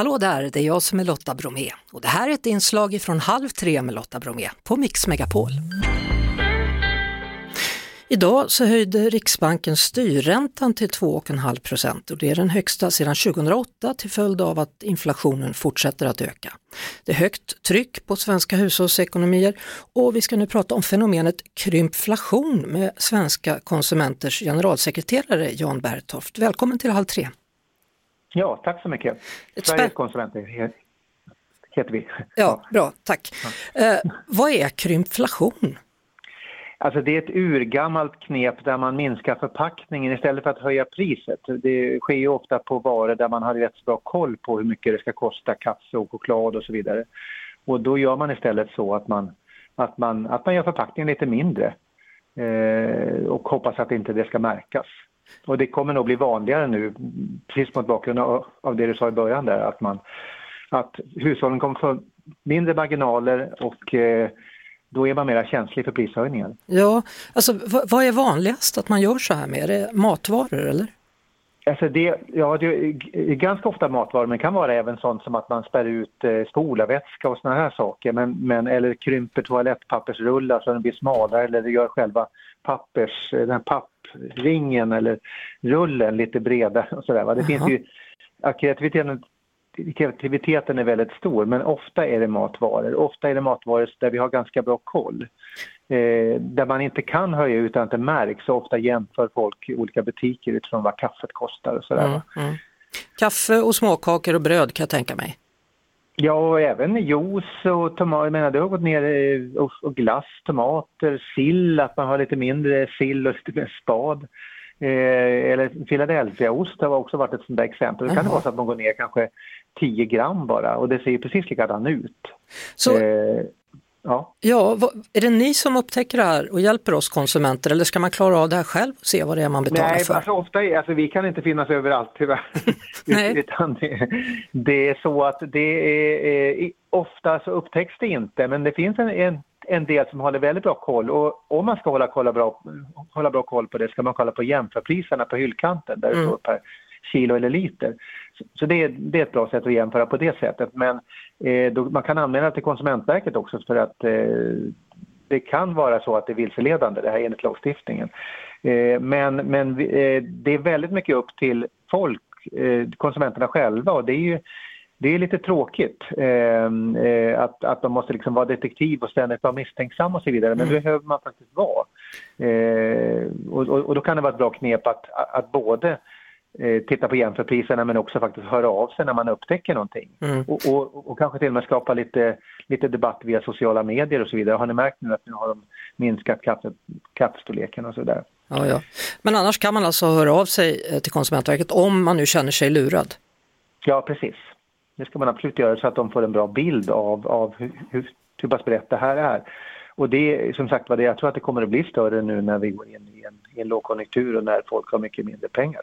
Hallå där, det är jag som är Lotta Bromé och det här är ett inslag från Halv tre med Lotta Bromé på Mix Megapol. Idag så höjde Riksbanken styrräntan till 2,5 procent och det är den högsta sedan 2008 till följd av att inflationen fortsätter att öka. Det är högt tryck på svenska hushållsekonomier och vi ska nu prata om fenomenet krympflation med Svenska konsumenters generalsekreterare Jan Bertoft. Välkommen till Halv tre. Ja, tack så mycket. Ett Sveriges konsumenter heter vi. Ja, bra, tack. Ja. Eh, vad är krympflation? Alltså det är ett urgammalt knep där man minskar förpackningen istället för att höja priset. Det sker ju ofta på varor där man har rätt bra koll på hur mycket det ska kosta, kaffe och choklad och så vidare. Och då gör man istället så att man, att man, att man gör förpackningen lite mindre eh, och hoppas att inte det ska märkas. Och det kommer nog bli vanligare nu, precis mot bakgrund av, det du sa i början där, att, man, att hushållen kommer få mindre marginaler och eh, då är man mer känslig för prishöjningar. Ja, alltså vad är vanligast att man gör så här med? Är det matvaror eller? Alltså det, ja, det är ganska ofta matvaror, men det kan vara även sånt som att man spär ut eh, spolarvätska och såna här saker. Men, men, eller krymper toalettpappersrullar så den blir smalare eller gör själva pappers, den här pappringen eller rullen lite bredare och sådär. Det Aha. finns ju, kreativiteten kreativiteten är väldigt stor men ofta är det matvaror. Ofta är det matvaror där vi har ganska bra koll. Eh, där man inte kan höja utan att det märks och ofta jämför folk olika butiker utifrån vad kaffet kostar och sådär. Mm, mm. Kaffe och småkakor och bröd kan jag tänka mig. Ja, och även juice och tomater. Jag menar, det har gått ner och glass, tomater, sill, att man har lite mindre sill och lite mer spad. Eh, eller Philadelphiaost har också varit ett sånt där exempel. Det kan det vara så att man går ner kanske 10 gram bara och det ser ju precis likadant ut. Så, eh, ja, ja vad, är det ni som upptäcker det här och hjälper oss konsumenter eller ska man klara av det här själv och se vad det är man betalar Nej, för? Alltså, ofta, alltså, vi kan inte finnas överallt tyvärr. Nej. Utan det, det, är så att det är, eh, ofta så upptäcks det inte men det finns en, en en del som håller väldigt bra koll och om man ska hålla, kolla bra, hålla bra koll på det ska man kolla på jämförpriserna på hyllkanten där det mm. står per kilo eller liter. Så, det, är, det, är ett bra sätt att jämföra på det sättet men eh, då, man kan anmäla det till Konsumentverket också för att eh, det kan vara så att det är vilseledande det här enligt lagstiftningen. Eh, men men eh, det är väldigt mycket upp till folk, eh, konsumenterna själva och det är ju det är lite tråkigt ehm, eh, att, att de måste liksom vara detektiv och ständigt vara misstänksam och så vidare, men mm. det behöver man faktiskt vara. Eh, och, och, och, då kan det vara ett bra knep att, att både eh, titta på jämförpriserna men också faktiskt höra av sig när man upptäcker någonting. Mm. Och, och, och, kanske till och med skapa lite, lite debatt via sociala medier och så vidare. Har ni märkt nu att nu har de minskat kaffe, kaffestorleken och så där? Ja, ja. Men annars kan man alltså höra av sig eh, till Konsumentverket om man nu känner sig lurad? Ja, precis. Det ska man absolut göra så att de får en bra bild av, av hur, hur, hur pass brett det här är. Och det som sagt var, jag tror att det kommer att bli större nu när vi går in i en, i en lågkonjunktur och när folk har mycket mindre pengar.